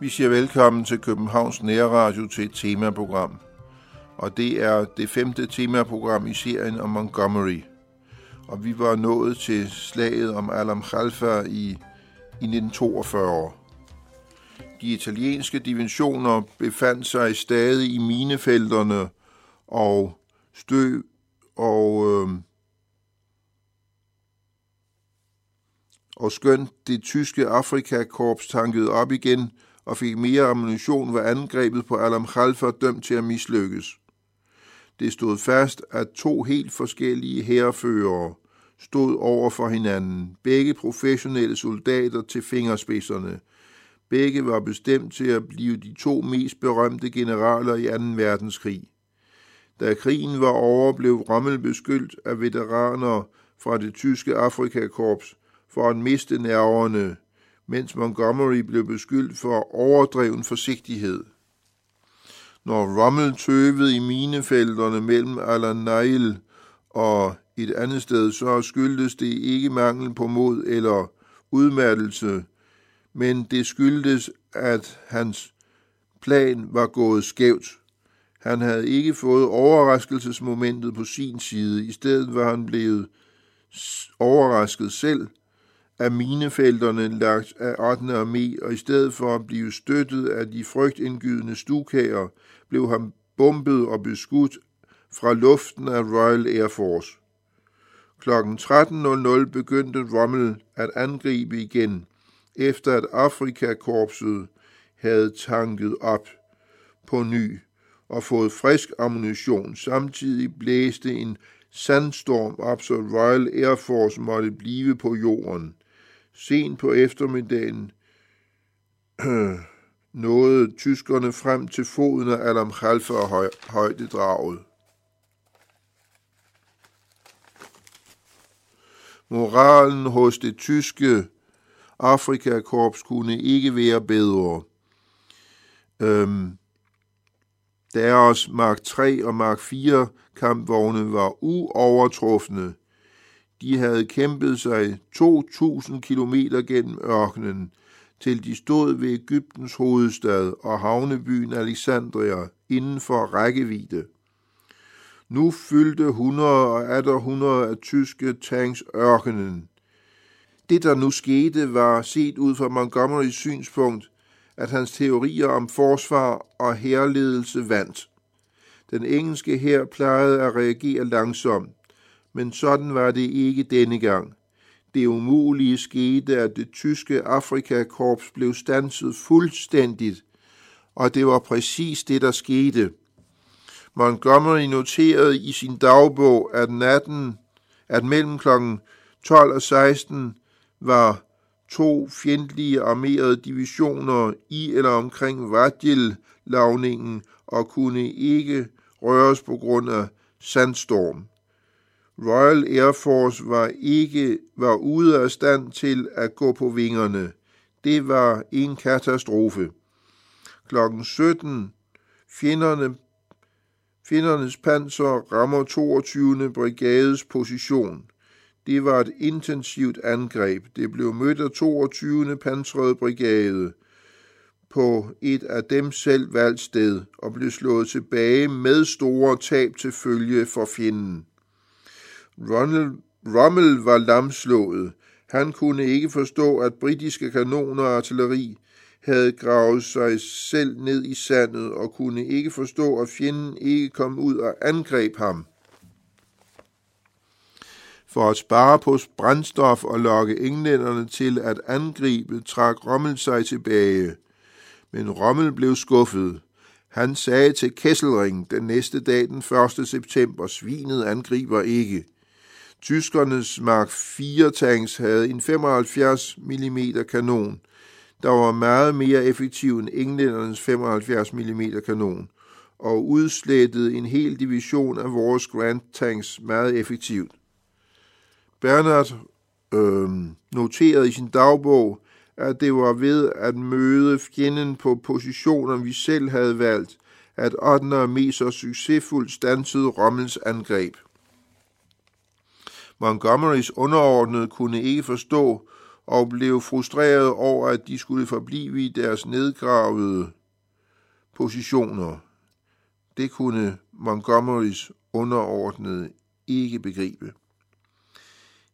Vi siger velkommen til Københavns Nærradio til et temaprogram. Og det er det femte temaprogram i serien om Montgomery. Og vi var nået til slaget om Alam Khalfa i, i 1942. De italienske divisioner befandt sig stadig i minefelterne og støv og øh, og skønt det tyske Afrikakorps tankede op igen og fik mere ammunition, var angrebet på Alam Khalfa dømt til at mislykkes. Det stod fast, at to helt forskellige herreførere stod over for hinanden, begge professionelle soldater til fingerspidserne. Begge var bestemt til at blive de to mest berømte generaler i 2. verdenskrig. Da krigen var over, blev Rommel beskyldt af veteraner fra det tyske Afrikakorps for at miste nerverne, mens Montgomery blev beskyldt for overdreven forsigtighed. Når Rommel tøvede i minefelterne mellem Al-Nail og et andet sted, så skyldtes det ikke mangel på mod eller udmattelse, men det skyldtes, at hans plan var gået skævt. Han havde ikke fået overraskelsesmomentet på sin side. I stedet var han blevet overrasket selv af minefelterne lagt af 8. armé, og i stedet for at blive støttet af de frygtindgydende stukager, blev han bombet og beskudt fra luften af Royal Air Force. Kl. 13.00 begyndte Rommel at angribe igen, efter at Afrikakorpset havde tanket op på ny og fået frisk ammunition. Samtidig blæste en sandstorm op, så Royal Air Force måtte blive på jorden. Sent på eftermiddagen nåede tyskerne frem til foden af Alam Khalfa og højdedraget. Moralen hos det tyske Afrikakorps kunne ikke være bedre. Øhm, deres Mark 3 og Mark 4 kampvogne var uovertrufne. De havde kæmpet sig 2.000 kilometer gennem ørkenen, til de stod ved Ægyptens hovedstad og havnebyen Alexandria inden for rækkevidde. Nu fyldte 100 og atter 100 af tyske tanks ørkenen. Det, der nu skete, var set ud fra Montgomerys synspunkt, at hans teorier om forsvar og herledelse vandt. Den engelske her plejede at reagere langsomt, men sådan var det ikke denne gang. Det umulige skete, at det tyske Afrikakorps blev stanset fuldstændigt, og det var præcis det, der skete. Montgomery noterede i sin dagbog, at natten, at mellem kl. 12 og 16 var to fjendtlige armerede divisioner i eller omkring Vajil-lavningen og kunne ikke røres på grund af sandstorm. Royal Air Force var ikke var ude af stand til at gå på vingerne. Det var en katastrofe. Klokken 17 fjenderne Findernes panser rammer 22. brigades position. Det var et intensivt angreb. Det blev mødt af 22. pansrede brigade på et af dem selv valgt sted og blev slået tilbage med store tab til følge for fjenden. Ronald, Rommel var lamslået. Han kunne ikke forstå, at britiske kanoner og artilleri havde gravet sig selv ned i sandet og kunne ikke forstå, at fjenden ikke kom ud og angreb ham. For at spare på brændstof og lokke englænderne til at angribe, trak Rommel sig tilbage. Men Rommel blev skuffet. Han sagde til Kesselring den næste dag den 1. september, svinet angriber ikke. Tyskernes Mark 4 tanks havde en 75 mm kanon, der var meget mere effektiv end englændernes 75 mm kanon, og udslettede en hel division af vores Grand Tanks meget effektivt. Bernard øh, noterede i sin dagbog, at det var ved at møde fjenden på positioner, vi selv havde valgt, at 8. armé så succesfuldt stansede Rommels angreb. Montgomerys underordnede kunne ikke forstå og blev frustreret over, at de skulle forblive i deres nedgravede positioner. Det kunne Montgomerys underordnede ikke begribe.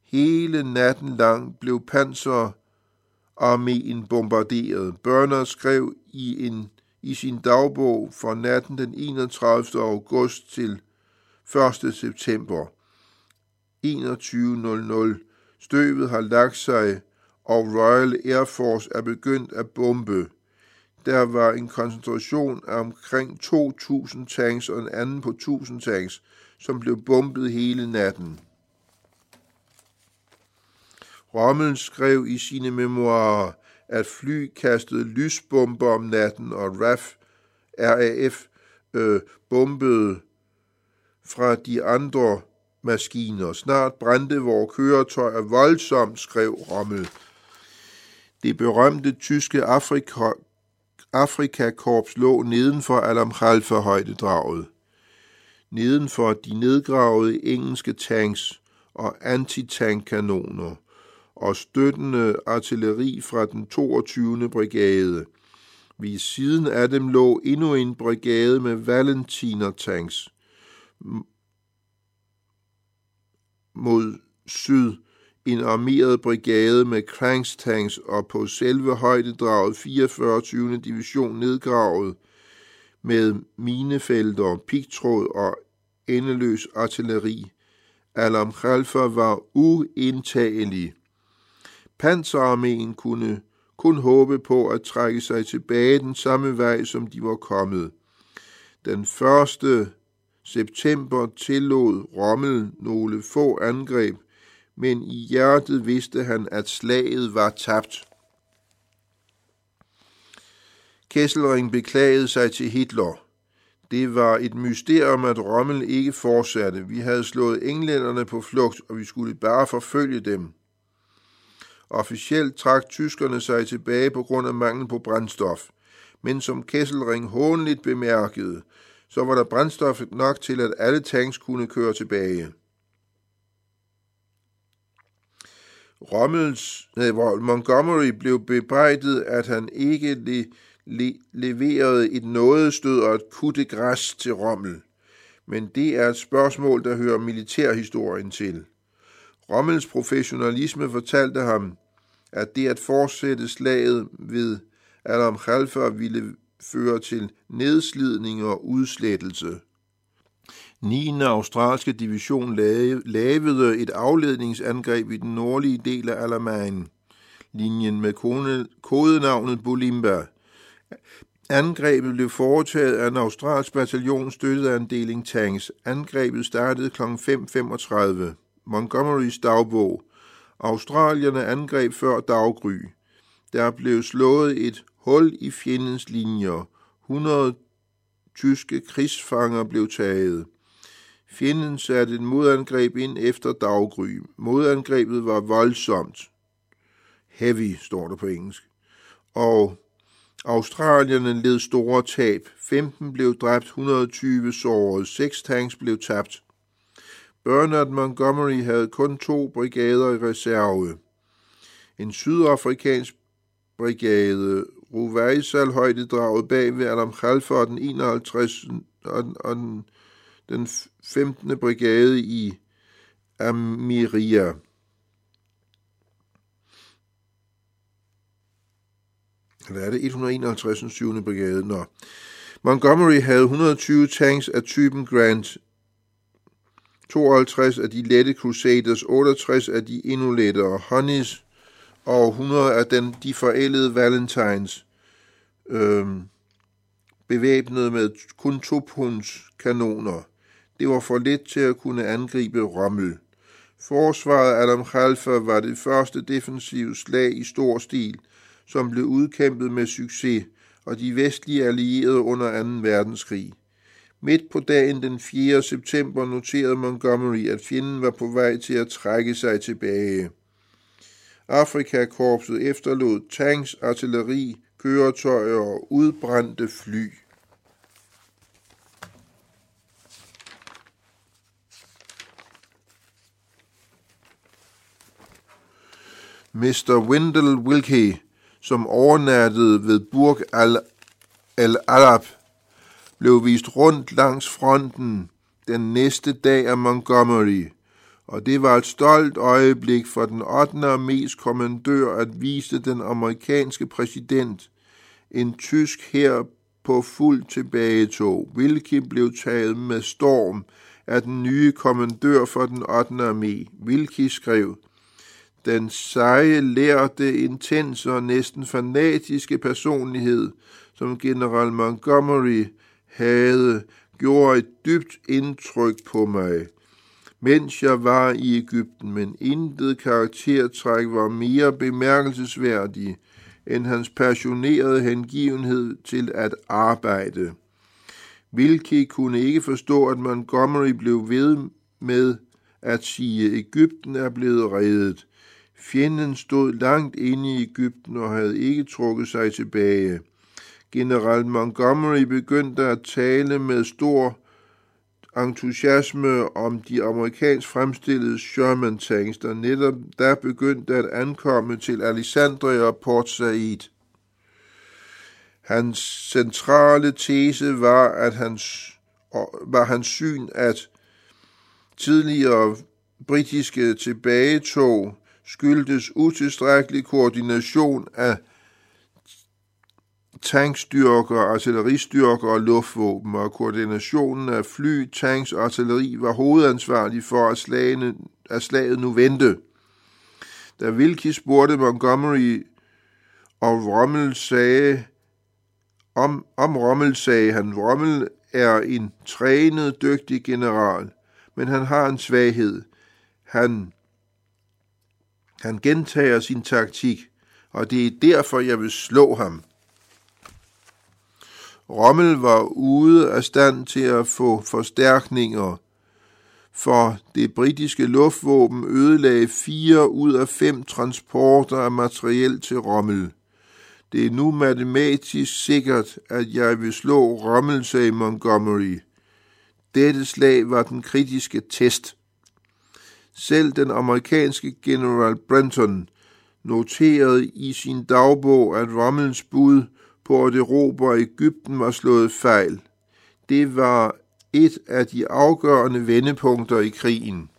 Hele natten lang blev panserarméen bombarderet. Børner skrev i, en, i sin dagbog fra natten den 31. august til 1. september 21.00. Støvet har lagt sig, og Royal Air Force er begyndt at bombe. Der var en koncentration af omkring 2.000 tanks og en anden på 1.000 tanks, som blev bombet hele natten. Rommel skrev i sine memoarer, at fly kastede lysbomber om natten, og RAF, RAF øh, bombede fra de andre maskiner. Snart brændte vores køretøjer voldsomt, skrev Rommel. Det berømte tyske Afrika, Afrikakorps lå neden for Alam højdedraget. Neden for de nedgravede engelske tanks og antitankkanoner og støttende artilleri fra den 22. brigade. Ved siden af dem lå endnu en brigade med Valentiner-tanks mod syd en armeret brigade med Cranks tanks og på selve højdedraget 44. 20. division nedgravet med minefelter, pigtråd og endeløs artilleri. Alam Khalfa var uindtagelig. Panserarmeen kunne kun håbe på at trække sig tilbage den samme vej, som de var kommet. Den 1 september tillod Rommel nogle få angreb, men i hjertet vidste han, at slaget var tabt. Kesselring beklagede sig til Hitler. Det var et mysterium, at Rommel ikke fortsatte. Vi havde slået englænderne på flugt, og vi skulle bare forfølge dem. Officielt trak tyskerne sig tilbage på grund af mangel på brændstof, men som Kesselring hånligt bemærkede, så var der brændstof nok til, at alle tanks kunne køre tilbage. Rommels, nej, Montgomery blev bebrejdet, at han ikke le, le, leverede et nådestød og et kutte græs til Rommel. Men det er et spørgsmål, der hører militærhistorien til. Rommels professionalisme fortalte ham, at det at fortsætte slaget ved Adam Khalfa ville fører til nedslidning og udslettelse. 9. australske division lavede et afledningsangreb i den nordlige del af Alamein, linjen med kodenavnet Bulimba. Angrebet blev foretaget af en australsk bataljon støttet af en deling tanks. Angrebet startede kl. 5.35. Montgomerys dagbog. Australierne angreb før daggry. Der blev slået et hul i fjendens linjer. 100 tyske krigsfanger blev taget. Fjenden satte et modangreb ind efter daggry. Modangrebet var voldsomt. Heavy, står der på engelsk. Og australierne led store tab. 15 blev dræbt, 120 såret, 6 tanks blev tabt. Bernard Montgomery havde kun to brigader i reserve. En sydafrikansk brigade, Ruvaisal højdedraget bag ved Adam Khalfa og den 51. og den den 15. brigade i Amiria. Eller er det 151. 7. brigade? Nå. Montgomery havde 120 tanks af typen Grant, 52 af de lette Crusaders, 68 af de endnu lettere Honeys og 100 af den, de forældede Valentines, øhm, bevæbnet med kun topunds kanoner. Det var for let til at kunne angribe Rommel. Forsvaret af Adam Khalfa var det første defensive slag i stor stil, som blev udkæmpet med succes, og de vestlige allierede under 2. verdenskrig. Midt på dagen den 4. september noterede Montgomery, at fjenden var på vej til at trække sig tilbage. Afrikakorpset efterlod tanks, artilleri, køretøjer og udbrændte fly. Mr. Wendell Wilkie, som overnattede ved Burg al-Arab, blev vist rundt langs fronten den næste dag af Montgomery, og det var et stolt øjeblik for den 8. armés kommandør at vise den amerikanske præsident en tysk her på fuld tilbagetog, hvilket blev taget med storm af den nye kommandør for den 8. armé, hvilket skrev, den seje, lærte, intense og næsten fanatiske personlighed, som general Montgomery havde, gjorde et dybt indtryk på mig, mens jeg var i Ægypten, men intet karaktertræk var mere bemærkelsesværdig end hans passionerede hengivenhed til at arbejde. Vilke kunne ikke forstå, at Montgomery blev ved med at sige, at Ægypten er blevet reddet. Fjenden stod langt inde i Ægypten og havde ikke trukket sig tilbage. General Montgomery begyndte at tale med stor entusiasme om de amerikansk fremstillede Sherman tanks, der netop der begyndte at ankomme til Alexandria og Port Said. Hans centrale tese var, at hans, var hans syn, at tidligere britiske tilbagetog skyldtes utilstrækkelig koordination af tankstyrker, artilleristyrker og luftvåben, og koordinationen af fly, tanks og artilleri var hovedansvarlig for, at, slagene, at slaget nu vendte. Da Wilkie spurgte Montgomery, og Rommel sagde, om, om Rommel sagde han, Rommel er en trænet, dygtig general, men han har en svaghed. Han, han gentager sin taktik, og det er derfor, jeg vil slå ham. Rommel var ude af stand til at få forstærkninger, for det britiske luftvåben ødelagde fire ud af fem transporter af materiel til Rommel. Det er nu matematisk sikkert, at jeg vil slå Rommel, sagde Montgomery. Dette slag var den kritiske test. Selv den amerikanske general Brenton noterede i sin dagbog, at Rommels bud på at erobre Ægypten var slået fejl. Det var et af de afgørende vendepunkter i krigen.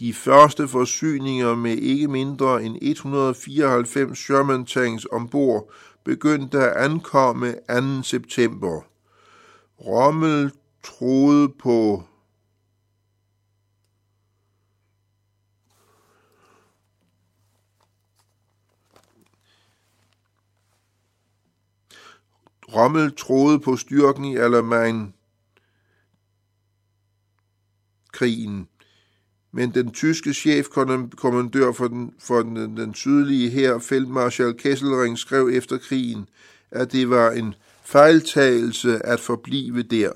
De første forsyninger med ikke mindre end 194 Sherman tanks ombord begyndte at ankomme 2. september. Rommel troede på Rommel troede på styrken i Alamein krigen, men den tyske chefkommandør for den, for den, den sydlige her, feltmarskal Kesselring, skrev efter krigen, at det var en fejltagelse at forblive der.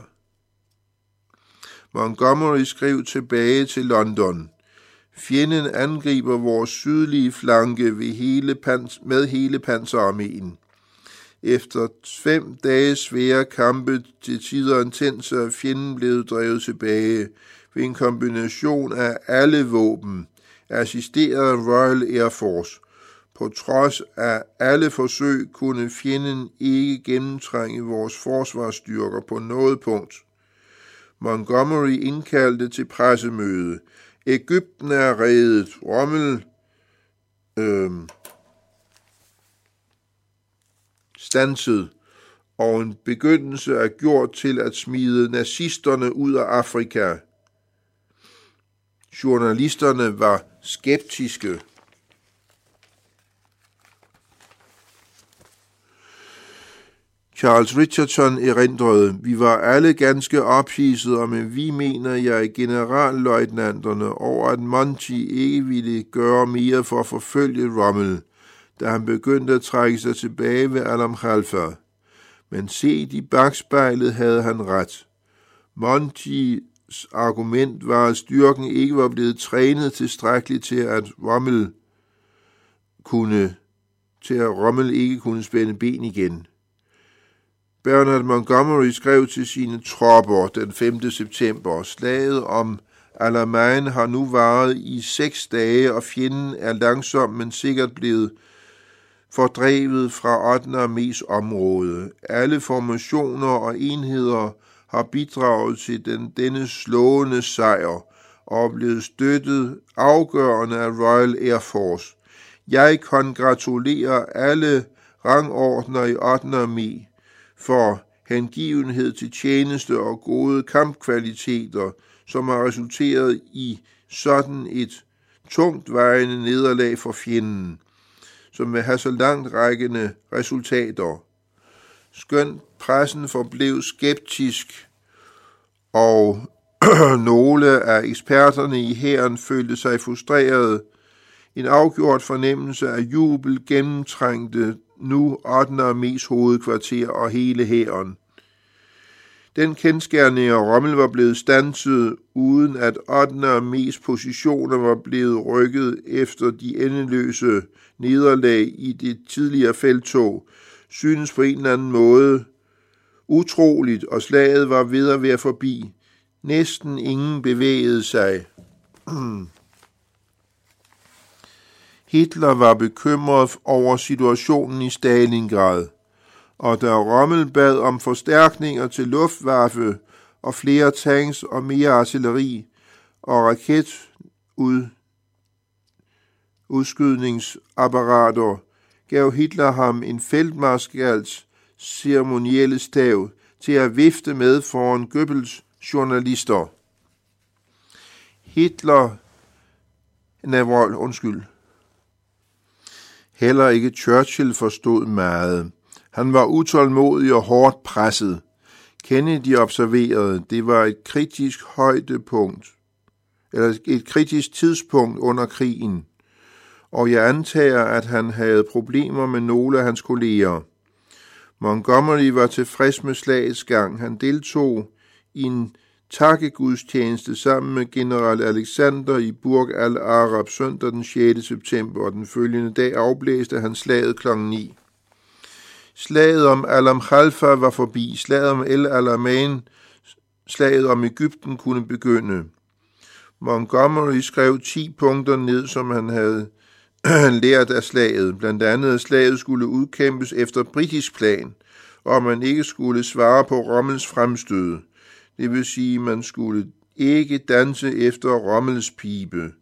Montgomery skrev tilbage til London. Fjenden angriber vores sydlige flanke ved hele pans, med hele panserarmeen. Efter fem dages svære kampe til tider intense er fjenden blevet drevet tilbage ved en kombination af alle våben, assisteret af Royal Air Force. På trods af alle forsøg kunne fjenden ikke gennemtrænge vores forsvarsstyrker på noget punkt. Montgomery indkaldte til pressemøde. Ægypten er reddet. Rommel øh, stanset, og en begyndelse er gjort til at smide nazisterne ud af Afrika. Journalisterne var skeptiske. Charles Richardson erindrede, vi var alle ganske ophidsede, og med vi mener jeg generalløjtnanterne over, at Monty ikke ville gøre mere for at forfølge Rommel da han begyndte at trække sig tilbage ved Alam Khalfa. Men set i bagspejlet havde han ret. Montis argument var, at styrken ikke var blevet trænet tilstrækkeligt til, at Rommel kunne til at Rommel ikke kunne spænde ben igen. Bernard Montgomery skrev til sine tropper den 5. september, slaget om Alamein har nu varet i seks dage, og fjenden er langsomt, men sikkert blevet fordrevet fra 8. armés område. Alle formationer og enheder har bidraget til den, denne slående sejr og er blevet støttet afgørende af Royal Air Force. Jeg kongratulerer alle rangordner i 8. armé for hengivenhed til tjeneste og gode kampkvaliteter, som har resulteret i sådan et tungt vejende nederlag for fjenden, som vil have så langt rækkende resultater. Skønt pressen forblev skeptisk, og nogle af eksperterne i hæren følte sig frustrerede. En afgjort fornemmelse af jubel gennemtrængte nu 8. armés hovedkvarter og hele hæren. Den kendskærning af Rommel var blevet stanset, uden at 8. armés positioner var blevet rykket efter de endeløse nederlag i det tidligere feltog, synes på en eller anden måde utroligt, og slaget var ved at være forbi. Næsten ingen bevægede sig. Hitler var bekymret over situationen i Stalingrad, og da Rommel bad om forstærkninger til Luftwaffe og flere tanks og mere artilleri og raketud udskydningsapparater, gav Hitler ham en feltmarskals ceremonielle stav til at vifte med foran Goebbels journalister. Hitler, Navrol, undskyld. Heller ikke Churchill forstod meget. Han var utålmodig og hårdt presset. Kennedy observerede, det var et kritisk højdepunkt, eller et kritisk tidspunkt under krigen, og jeg antager, at han havde problemer med nogle af hans kolleger. Montgomery var tilfreds med slagets gang. Han deltog i en takkegudstjeneste sammen med general Alexander i Burg al-Arab søndag den 6. september, og den følgende dag afblæste han slaget kl. 9. Slaget om Alam Khalfa var forbi. Slaget om El Alamein, slaget om Ægypten, kunne begynde. Montgomery skrev 10 punkter ned, som han havde lært af slaget. Blandt andet, at slaget skulle udkæmpes efter britisk plan, og man ikke skulle svare på Rommels fremstød. Det vil sige, man skulle ikke danse efter Rommels pibe.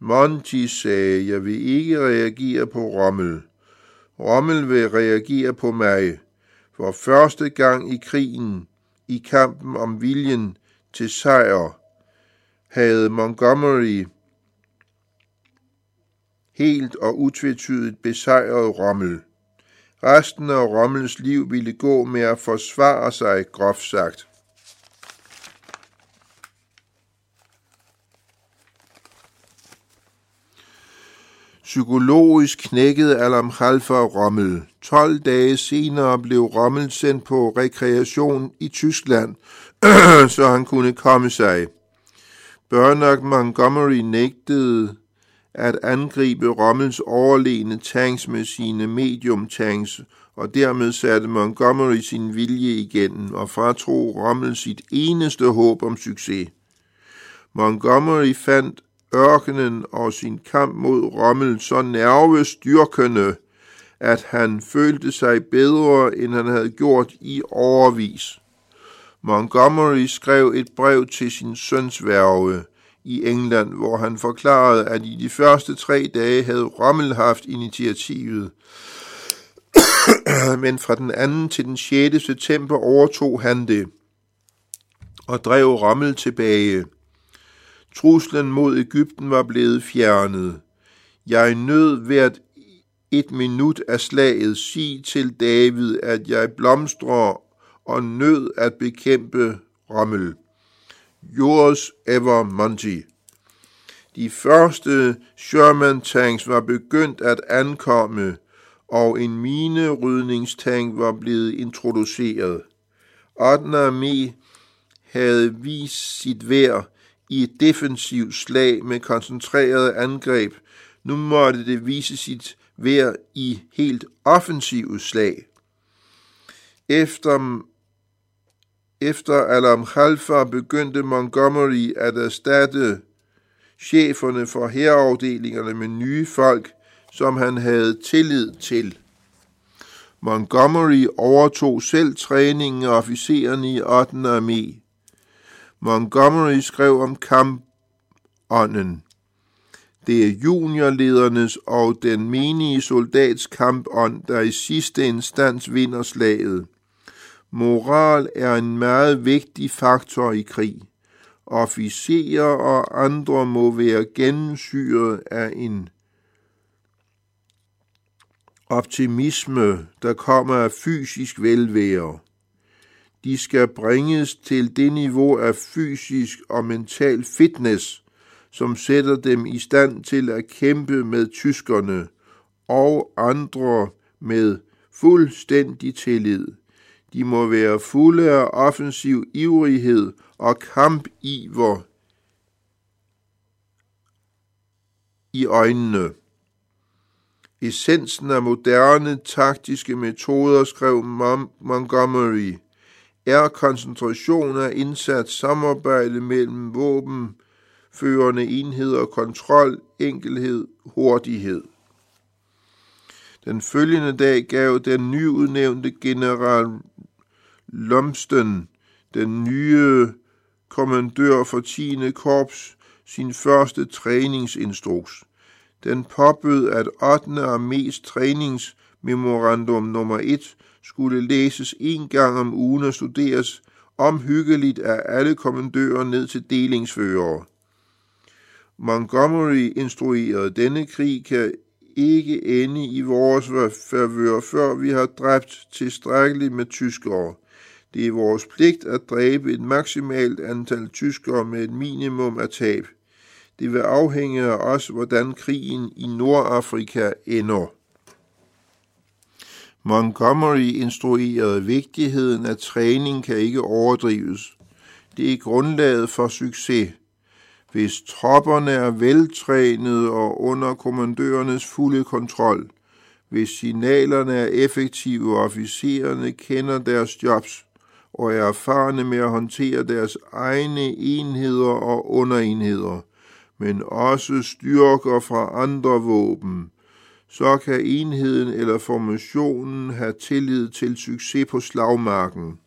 Monty sagde, jeg vil ikke reagere på Rommel. Rommel vil reagere på mig. For første gang i krigen, i kampen om viljen til sejr, havde Montgomery helt og utvetydigt besejret Rommel. Resten af Rommels liv ville gå med at forsvare sig, groft sagt. Psykologisk knækkede Alam Khalfa Rommel. 12 dage senere blev Rommel sendt på rekreation i Tyskland, så han kunne komme sig. Bernard Montgomery nægtede at angribe Rommels overlegne tanks med sine medium tanks, og dermed satte Montgomery sin vilje igen og fratro Rommel sit eneste håb om succes. Montgomery fandt ørkenen og sin kamp mod Rommel så nervestyrkende, at han følte sig bedre, end han havde gjort i overvis. Montgomery skrev et brev til sin søns værve i England, hvor han forklarede, at i de første tre dage havde Rommel haft initiativet. Men fra den 2. til den 6. september overtog han det og drev Rommel tilbage. Truslen mod Ægypten var blevet fjernet. Jeg nød hvert et minut af slaget. Sig til David, at jeg blomstrer og nød at bekæmpe Rommel. Yours ever Monty. De første Sherman tanks var begyndt at ankomme, og en minerydningstank var blevet introduceret. 8. armé havde vist sit værd i et defensivt slag med koncentreret angreb. Nu måtte det vise sit værd i helt offensive slag. Efter Efter Alam Khalfa begyndte Montgomery at erstatte cheferne for herreafdelingerne med nye folk, som han havde tillid til. Montgomery overtog selv træningen af officererne i 8. armé. Montgomery skrev om kampånden. Det er juniorledernes og den menige soldats kampånd, der i sidste instans vinder slaget. Moral er en meget vigtig faktor i krig. Officerer og andre må være gennemsyret af en optimisme, der kommer af fysisk velvære. De skal bringes til det niveau af fysisk og mental fitness, som sætter dem i stand til at kæmpe med tyskerne og andre med fuldstændig tillid. De må være fulde af offensiv ivrighed og kampiver i øjnene. Essensen af moderne taktiske metoder, skrev Montgomery, er koncentration af indsats samarbejde mellem våbenførende enheder, kontrol, enkelhed, hurtighed. Den følgende dag gav den nyudnævnte general Lumsden, den nye kommandør for 10. korps, sin første træningsinstruks. Den påbød, at 8. armés træningsmemorandum nummer 1 skulle læses en gang om ugen og studeres omhyggeligt af alle kommandører ned til delingsførere. Montgomery instruerede, denne krig kan ikke ende i vores favør, før vi har dræbt tilstrækkeligt med tyskere. Det er vores pligt at dræbe et maksimalt antal tyskere med et minimum af tab. Det vil afhænge af os, hvordan krigen i Nordafrika ender. Montgomery instruerede vigtigheden af træning kan ikke overdrives. Det er grundlaget for succes. Hvis tropperne er veltrænede og under kommandørernes fulde kontrol, hvis signalerne er effektive og officererne kender deres jobs og er erfarne med at håndtere deres egne enheder og underenheder, men også styrker fra andre våben, så kan enheden eller formationen have tillid til succes på slagmarken.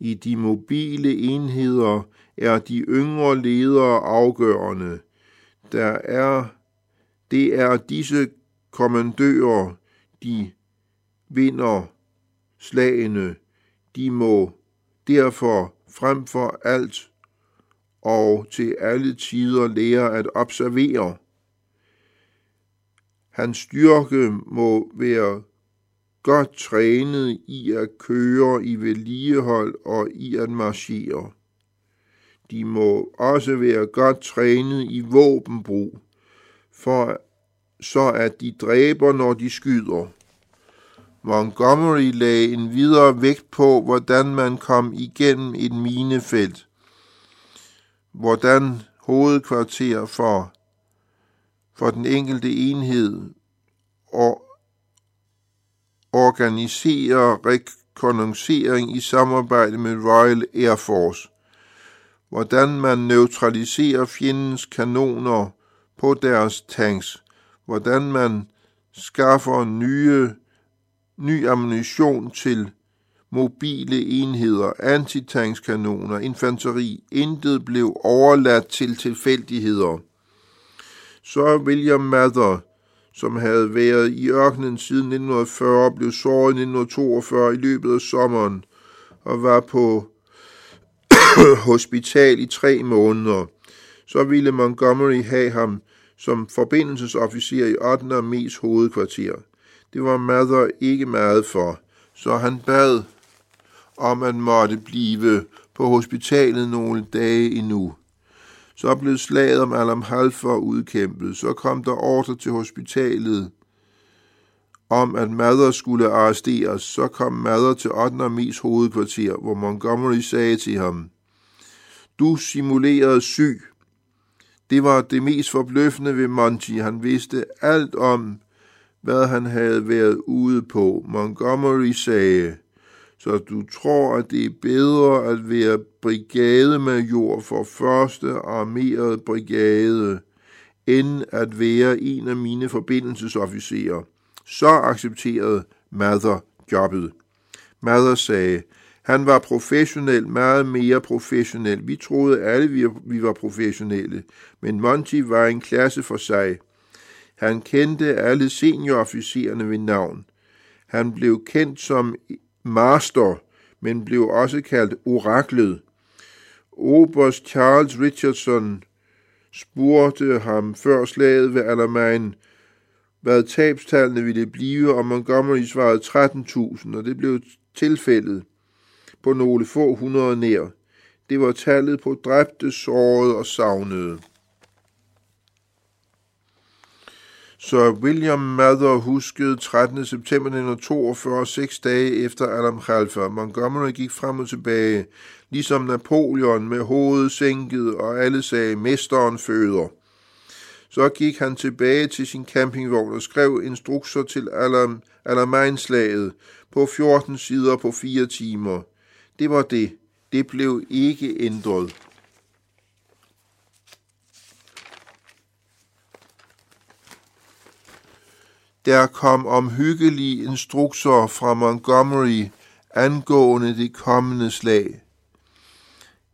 I de mobile enheder er de yngre ledere afgørende. Der er, det er disse kommandører, de vinder slagene. De må derfor frem for alt og til alle tider lære at observere. Hans styrke må være godt trænet i at køre i vedligehold og i at marchere. De må også være godt trænet i våbenbrug, for så at de dræber, når de skyder. Montgomery lagde en videre vægt på, hvordan man kom igennem et minefelt, hvordan hovedkvarter for, for den enkelte enhed og organisere rekognoscering i samarbejde med Royal Air Force, hvordan man neutraliserer fjendens kanoner på deres tanks, hvordan man skaffer nye, ny ammunition til mobile enheder, antitankskanoner, infanteri. Intet blev overladt til tilfældigheder. Så William Mather, som havde været i ørkenen siden 1940, blev såret i 1942 i løbet af sommeren og var på hospital i tre måneder. Så ville Montgomery have ham som forbindelsesofficer i 8. armés hovedkvarter. Det var Mather ikke meget for, så han bad om at måtte blive på hospitalet nogle dage endnu. Så blev slaget om Alam Halfa udkæmpet. Så kom der ordre til hospitalet om, at Mather skulle arresteres. Så kom Mather til 8. armés hovedkvarter, hvor Montgomery sagde til ham, Du simulerede syg. Det var det mest forbløffende ved Monty. Han vidste alt om, hvad han havde været ude på. Montgomery sagde, så du tror, at det er bedre at være brigademajor for første armerede brigade, end at være en af mine forbindelsesofficerer. Så accepterede Mather jobbet. Mather sagde, han var professionel, meget mere professionel. Vi troede alle, vi var professionelle, men Monty var en klasse for sig. Han kendte alle seniorofficererne ved navn. Han blev kendt som master, men blev også kaldt oraklet. Oberst Charles Richardson spurgte ham før slaget ved Alamein, hvad tabstallene ville blive, og Montgomery svarede 13.000, og det blev tilfældet på nogle få hundrede nær. Det var tallet på dræbte, sårede og savnede. Så William Mather huskede 13. september 1942, seks dage efter Adam Khalfa. Montgomery gik frem og tilbage, ligesom Napoleon med hovedet sænket, og alle sagde, mesteren føder. Så gik han tilbage til sin campingvogn og skrev instrukser til Alam, Alamainslaget på 14 sider på fire timer. Det var det. Det blev ikke ændret. Der kom omhyggelige instrukser fra Montgomery angående det kommende slag.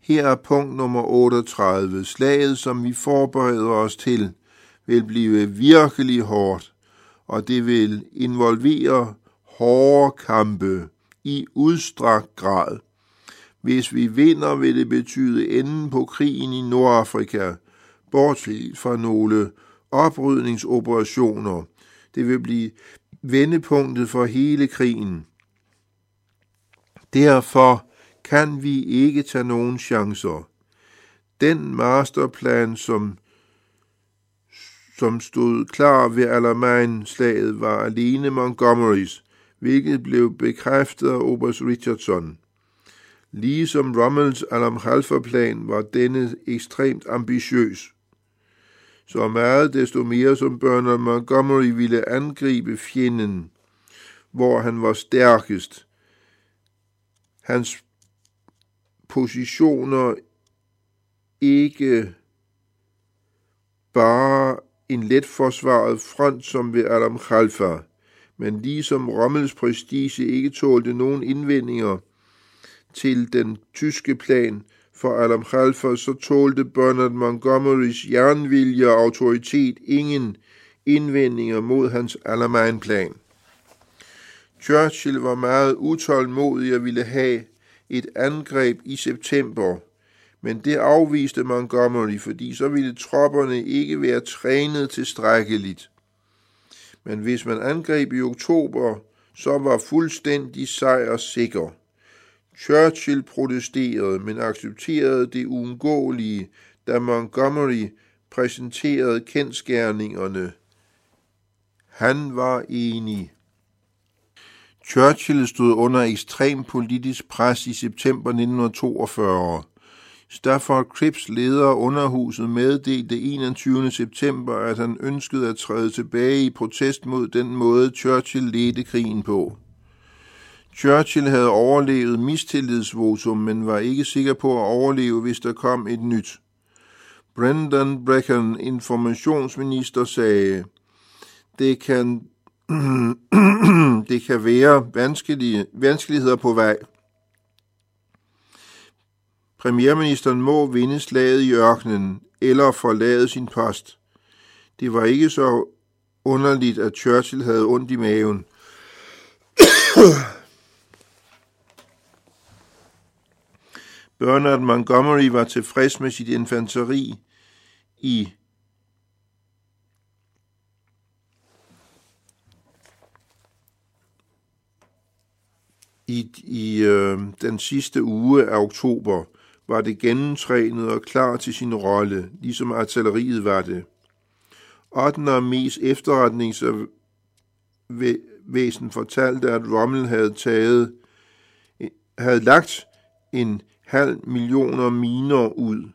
Her er punkt nummer 38. Slaget, som vi forbereder os til, vil blive virkelig hårdt, og det vil involvere hårde kampe i udstrakt grad. Hvis vi vinder, vil det betyde enden på krigen i Nordafrika, bortset fra nogle oprydningsoperationer. Det vil blive vendepunktet for hele krigen. Derfor kan vi ikke tage nogen chancer. Den masterplan, som, som stod klar ved Alamein-slaget, var alene Montgomerys, hvilket blev bekræftet af Oberst Richardson. Ligesom Rommels Alam plan var denne ekstremt ambitiøs. Så meget desto mere som Bernard Montgomery ville angribe fjenden, hvor han var stærkest. Hans positioner ikke bare en let forsvaret front som ved Adam Khalfa, men ligesom Rommels prestige ikke tålte nogen indvendinger – til den tyske plan for Adam Khalfa, så tålte Bernard Montgomerys jernvilje og autoritet ingen indvendinger mod hans Alamein-plan. Churchill var meget utålmodig og ville have et angreb i september, men det afviste Montgomery, fordi så ville tropperne ikke være trænet tilstrækkeligt. Men hvis man angreb i oktober, så var fuldstændig sejr sikker. Churchill protesterede, men accepterede det uundgåelige, da Montgomery præsenterede kendskærningerne. Han var enig. Churchill stod under ekstrem politisk pres i september 1942. Stafford Cripps leder underhuset meddelte 21. september, at han ønskede at træde tilbage i protest mod den måde, Churchill ledte krigen på. Churchill havde overlevet mistillidsvotum, men var ikke sikker på at overleve, hvis der kom et nyt. Brendan Brecken, informationsminister, sagde, det kan, det kan være vanskelige, vanskeligheder på vej. Premierministeren må vinde slaget i ørkenen eller forlade sin post. Det var ikke så underligt, at Churchill havde ondt i maven. Bernard Montgomery var tilfreds med sit infanteri i i, i øh, den sidste uge af oktober var det gennemtrænet og klar til sin rolle, ligesom artilleriet var det. 8. armés efterretningsvæsen fortalte, at Rommel havde taget havde lagt en halv millioner miner ud.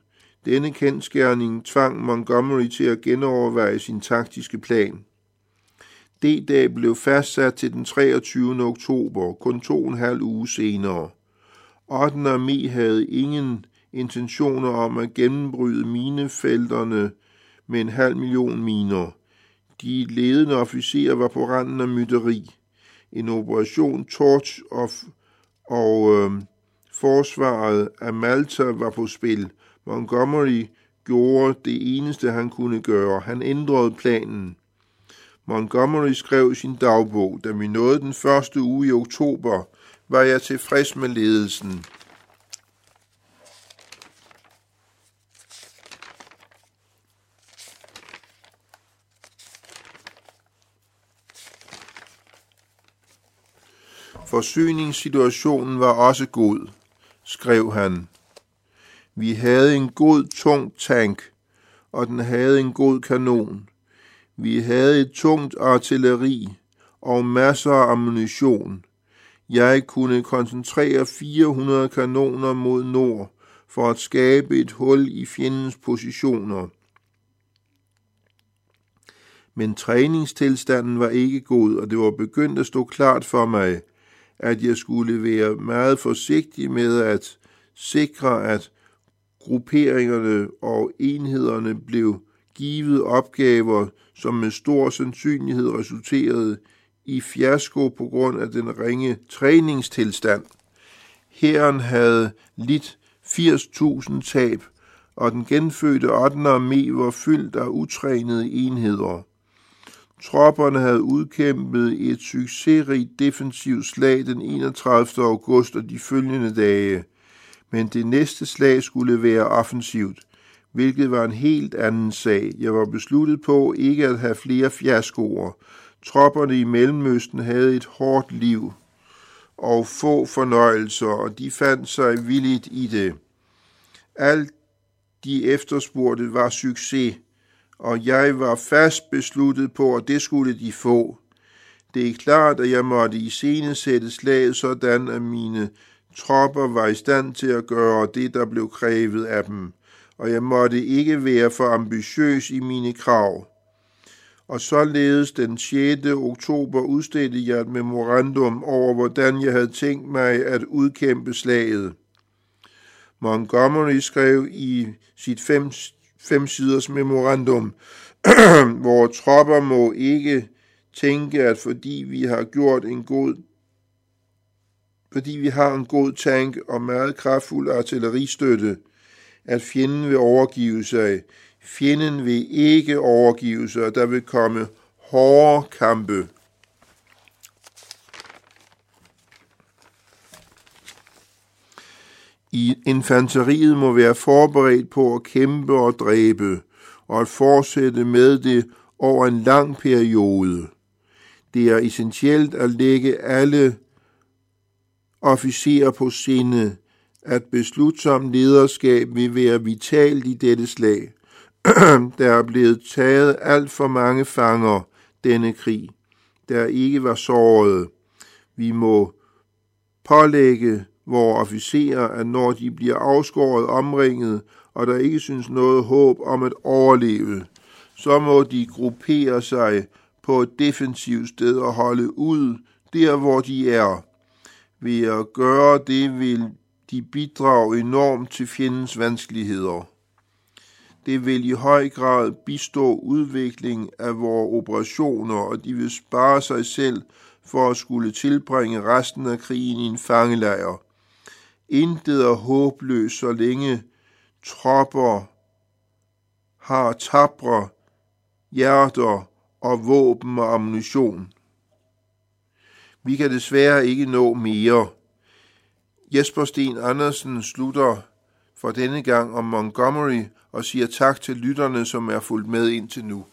Denne kendskærning tvang Montgomery til at genoverveje sin taktiske plan. D-dag blev fastsat til den 23. oktober, kun to og en halv uge senere. 8. armé havde ingen intentioner om at gennembryde minefelterne med en halv million miner. De ledende officerer var på randen af mytteri. En operation Torch of og øh, forsvaret af Malta var på spil. Montgomery gjorde det eneste, han kunne gøre. Han ændrede planen. Montgomery skrev sin dagbog. Da vi nåede den første uge i oktober, var jeg tilfreds med ledelsen. Forsyningssituationen var også god, skrev han. Vi havde en god tung tank, og den havde en god kanon. Vi havde et tungt artilleri og masser af ammunition. Jeg kunne koncentrere 400 kanoner mod nord for at skabe et hul i fjendens positioner. Men træningstilstanden var ikke god, og det var begyndt at stå klart for mig, at jeg skulle være meget forsigtig med at sikre, at grupperingerne og enhederne blev givet opgaver, som med stor sandsynlighed resulterede i fiasko på grund af den ringe træningstilstand. Hæren havde lidt 80.000 tab, og den genfødte 8. armé var fyldt af utrænede enheder. Tropperne havde udkæmpet et succesrigt defensivt slag den 31. august og de følgende dage, men det næste slag skulle være offensivt, hvilket var en helt anden sag. Jeg var besluttet på ikke at have flere fiaskoer. Tropperne i Mellemøsten havde et hårdt liv og få fornøjelser, og de fandt sig villigt i det. Alt de efterspurgte var succes, og jeg var fast besluttet på, at det skulle de få. Det er klart, at jeg måtte i scene sætte slaget sådan, at mine tropper var i stand til at gøre det, der blev krævet af dem, og jeg måtte ikke være for ambitiøs i mine krav. Og således den 6. oktober udstedte jeg et memorandum over, hvordan jeg havde tænkt mig at udkæmpe slaget. Montgomery skrev i sit 5 fem-siders memorandum, hvor tropper må ikke tænke, at fordi vi har gjort en god fordi vi har en god tank og meget kraftfuld artilleristøtte, at fjenden vil overgive sig. Fjenden vil ikke overgive sig, og der vil komme hårde kampe. I infanteriet må være forberedt på at kæmpe og dræbe, og at fortsætte med det over en lang periode. Det er essentielt at lægge alle officerer på sinde, at beslutsom lederskab vil være vitalt i dette slag. der er blevet taget alt for mange fanger denne krig, der ikke var såret. Vi må pålægge vore officerer, at når de bliver afskåret omringet, og der ikke synes noget håb om at overleve, så må de gruppere sig på et defensivt sted og holde ud der, hvor de er. Ved at gøre det vil de bidrage enormt til fjendens vanskeligheder. Det vil i høj grad bistå udvikling af vores operationer, og de vil spare sig selv for at skulle tilbringe resten af krigen i en fangelejr. Intet er håbløst, så længe tropper har tabre hjerter og våben og ammunition. Vi kan desværre ikke nå mere. Jesper Sten Andersen slutter for denne gang om Montgomery og siger tak til lytterne, som er fulgt med indtil nu.